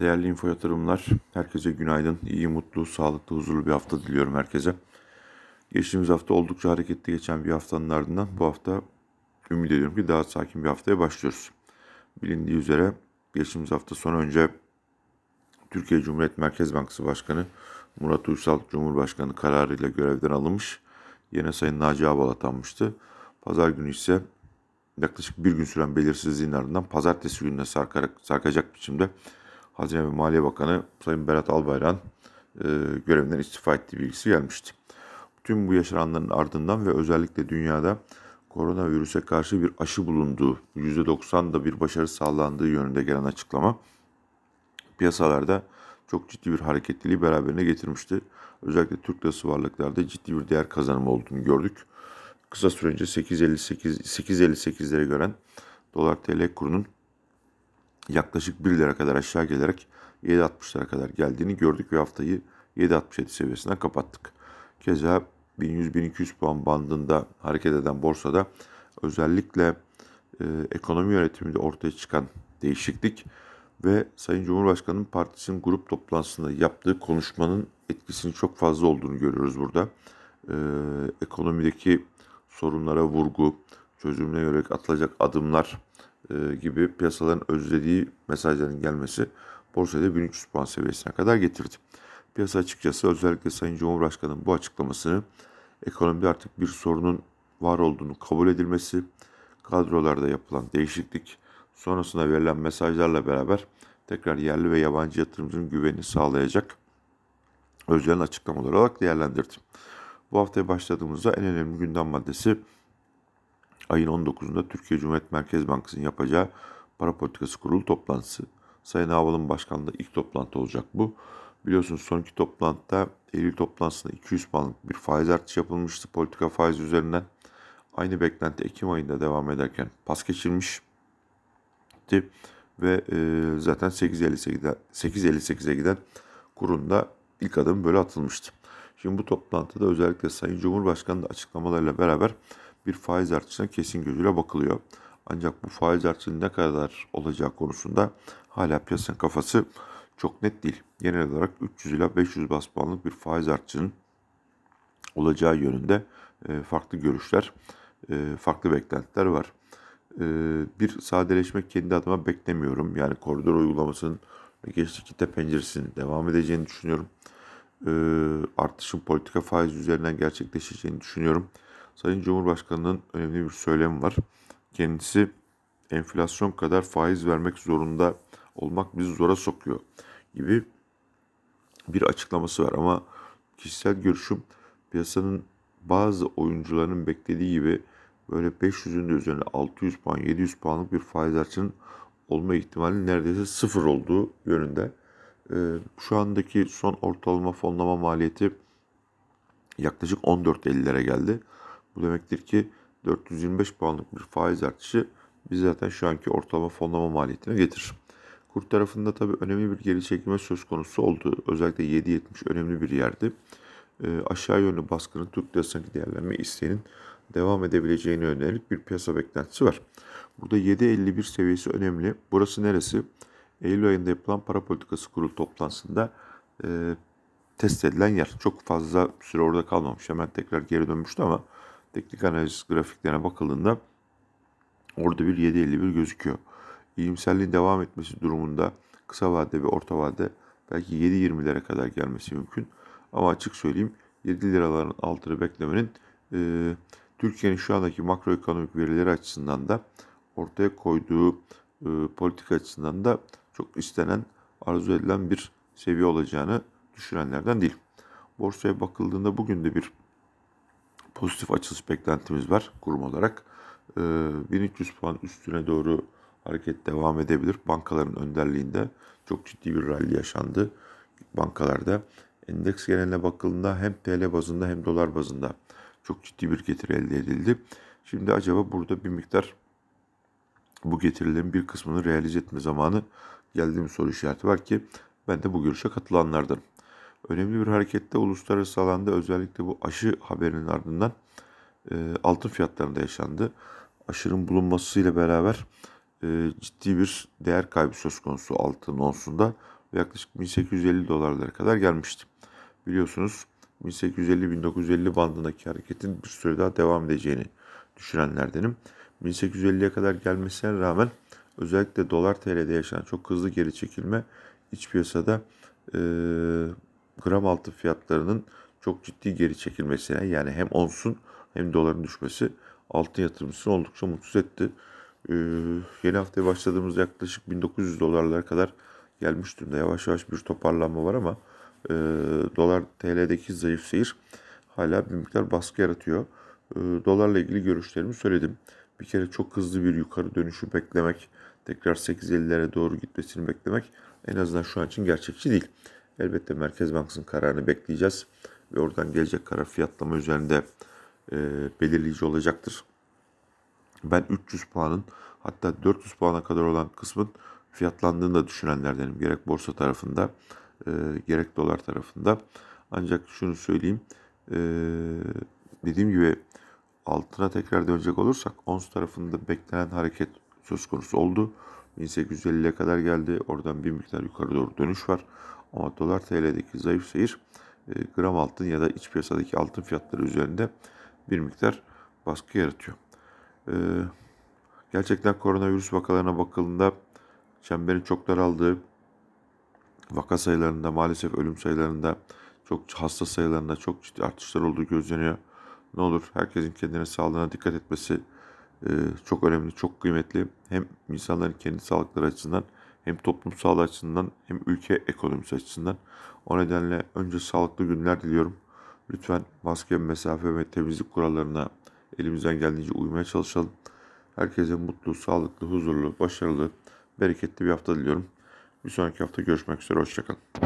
Değerli info yatırımlar, herkese günaydın. İyi, mutlu, sağlıklı, huzurlu bir hafta diliyorum herkese. Geçtiğimiz hafta oldukça hareketli geçen bir haftanın ardından bu hafta ümit ediyorum ki daha sakin bir haftaya başlıyoruz. Bilindiği üzere geçtiğimiz hafta sonu önce Türkiye Cumhuriyet Merkez Bankası Başkanı Murat Uysal Cumhurbaşkanı kararıyla görevden alınmış. Yine Sayın Naci Ağbal atanmıştı. Pazar günü ise yaklaşık bir gün süren belirsizliğin ardından pazartesi gününe sarkarak, sarkacak biçimde Hazine ve Maliye Bakanı Sayın Berat Albayrak'ın e, görevinden istifa ettiği bilgisi gelmişti. Tüm bu yaşananların ardından ve özellikle dünyada koronavirüse karşı bir aşı bulunduğu, %90 da bir başarı sağlandığı yönünde gelen açıklama piyasalarda çok ciddi bir hareketliliği beraberine getirmişti. Özellikle Türk lirası varlıklarda ciddi bir değer kazanımı olduğunu gördük. Kısa süre önce 8.58 8.58'lere gören dolar TL kurunun yaklaşık 1 lira kadar aşağı gelerek 7.60'lara kadar geldiğini gördük ve haftayı 7.67 seviyesinden kapattık. Keza 1100-1200 puan bandında hareket eden borsada özellikle e, ekonomi yönetiminde ortaya çıkan değişiklik ve Sayın Cumhurbaşkanı'nın partisinin grup toplantısında yaptığı konuşmanın etkisinin çok fazla olduğunu görüyoruz burada. E, ekonomideki sorunlara vurgu, çözümüne yönelik atılacak adımlar e, gibi piyasaların özlediği mesajların gelmesi borsada 1300 puan seviyesine kadar getirdi. Piyasa açıkçası özellikle Sayın Cumhurbaşkanı'nın bu açıklamasını ekonomide artık bir sorunun var olduğunu kabul edilmesi, kadrolarda yapılan değişiklik, sonrasında verilen mesajlarla beraber tekrar yerli ve yabancı yatırımcının güvenini sağlayacak özlerin açıklamaları olarak değerlendirdim. Bu haftaya başladığımızda en önemli gündem maddesi ayın 19'unda Türkiye Cumhuriyet Merkez Bankası'nın yapacağı para politikası kurulu toplantısı. Sayın Haval'ın başkanlığı ilk toplantı olacak bu. Biliyorsunuz son iki toplantıda Eylül toplantısında 200 puanlık bir faiz artışı yapılmıştı politika faiz üzerinden. Aynı beklenti Ekim ayında devam ederken pas geçilmişti ve e, zaten 8.58'e 8.58'e giden kurunda ilk adım böyle atılmıştı. Şimdi bu toplantıda özellikle Sayın Cumhurbaşkanı açıklamalarıyla beraber bir faiz artışına kesin gözüyle bakılıyor. Ancak bu faiz artışının ne kadar olacağı konusunda hala piyasanın kafası çok net değil. Genel olarak 300 ila 500 bas puanlık bir faiz artışının olacağı yönünde e, farklı görüşler, e, farklı beklentiler var. E, bir sadeleşme kendi adıma beklemiyorum. Yani koridor uygulamasının geçtiği kitle penceresinin devam edeceğini düşünüyorum. Artışın politika faiz üzerinden gerçekleşeceğini düşünüyorum. Sayın Cumhurbaşkanı'nın önemli bir söylemi var. Kendisi enflasyon kadar faiz vermek zorunda olmak bizi zora sokuyor gibi bir açıklaması var. Ama kişisel görüşüm piyasanın bazı oyuncuların beklediği gibi böyle 500'ün de üzerine 600 puan, 700 puanlık bir faiz artışının olma ihtimali neredeyse sıfır olduğu yönünde. Ee, şu andaki son ortalama fonlama maliyeti yaklaşık 14.50'lere geldi. Bu demektir ki 425 puanlık bir faiz artışı bizi zaten şu anki ortalama fonlama maliyetine getirir. Kur tarafında tabii önemli bir geri çekilme söz konusu oldu. Özellikle 7.70 önemli bir yerdi. E, aşağı yönlü baskının Türk lirasındaki değerlenme isteğinin devam edebileceğine yönelik bir piyasa beklentisi var. Burada 7.51 seviyesi önemli. Burası neresi? Eylül ayında yapılan para politikası kurulu toplantısında e, test edilen yer. Çok fazla süre orada kalmamış. Hemen tekrar geri dönmüştü ama teknik analiz grafiklerine bakıldığında orada bir 7.51 gözüküyor. İyimserliğin devam etmesi durumunda kısa vade ve orta vade belki 7.20'lere kadar gelmesi mümkün. Ama açık söyleyeyim 7 liraların altını beklemenin e, Türkiye'nin şu andaki makroekonomik verileri açısından da ortaya koyduğu e, politika açısından da çok istenen, arzu edilen bir seviye olacağını düşünenlerden değil. Borsaya bakıldığında bugün de bir pozitif açılış beklentimiz var kurum olarak. 1300 ee, puan üstüne doğru hareket devam edebilir. Bankaların önderliğinde çok ciddi bir rally yaşandı bankalarda. Endeks geneline bakıldığında hem TL bazında hem dolar bazında çok ciddi bir getiri elde edildi. Şimdi acaba burada bir miktar bu getirilerin bir kısmını realize etme zamanı geldiğim soru işareti var ki ben de bu görüşe katılanlardanım. Önemli bir harekette uluslararası alanda özellikle bu aşı haberinin ardından e, altın fiyatlarında yaşandı. Aşının bulunmasıyla beraber e, ciddi bir değer kaybı söz konusu altın onsunda yaklaşık 1850 dolarlara kadar gelmişti. Biliyorsunuz 1850-1950 bandındaki hareketin bir süre daha devam edeceğini düşünenlerdenim. 1850'ye kadar gelmesine rağmen özellikle dolar TL'de yaşanan çok hızlı geri çekilme iç piyasada e, gram altın fiyatlarının çok ciddi geri çekilmesine yani hem onsun hem doların düşmesi altın yatırımcısını oldukça mutsuz etti. Ee, yeni haftaya başladığımız yaklaşık 1900 dolarlara kadar gelmiş durumda. Yavaş yavaş bir toparlanma var ama e, dolar TL'deki zayıf seyir hala bir miktar baskı yaratıyor. E, dolarla ilgili görüşlerimi söyledim. Bir kere çok hızlı bir yukarı dönüşü beklemek, tekrar 8.50'lere doğru gitmesini beklemek en azından şu an için gerçekçi değil. Elbette Merkez Bankası'nın kararını bekleyeceğiz ve oradan gelecek karar fiyatlama üzerinde e, belirleyici olacaktır. Ben 300 puanın hatta 400 puana kadar olan kısmın fiyatlandığını da düşünenlerdenim. Gerek borsa tarafında e, gerek dolar tarafında. Ancak şunu söyleyeyim. E, dediğim gibi altına tekrar dönecek olursak ons tarafında beklenen hareket söz konusu oldu. 1850'ye kadar geldi. Oradan bir miktar yukarı doğru dönüş var. Ama dolar TL'deki zayıf seyir e, gram altın ya da iç piyasadaki altın fiyatları üzerinde bir miktar baskı yaratıyor. E, gerçekten koronavirüs vakalarına bakıldığında çemberin çok daraldığı, vaka sayılarında maalesef ölüm sayılarında çok hasta sayılarında çok ciddi artışlar olduğu gözleniyor. Ne olur herkesin kendine sağlığına dikkat etmesi e, çok önemli, çok kıymetli. Hem insanların kendi sağlıkları açısından hem toplum sağlığı açısından hem ülke ekonomisi açısından. O nedenle önce sağlıklı günler diliyorum. Lütfen maske, mesafe ve temizlik kurallarına elimizden geldiğince uymaya çalışalım. Herkese mutlu, sağlıklı, huzurlu, başarılı, bereketli bir hafta diliyorum. Bir sonraki hafta görüşmek üzere. Hoşçakalın.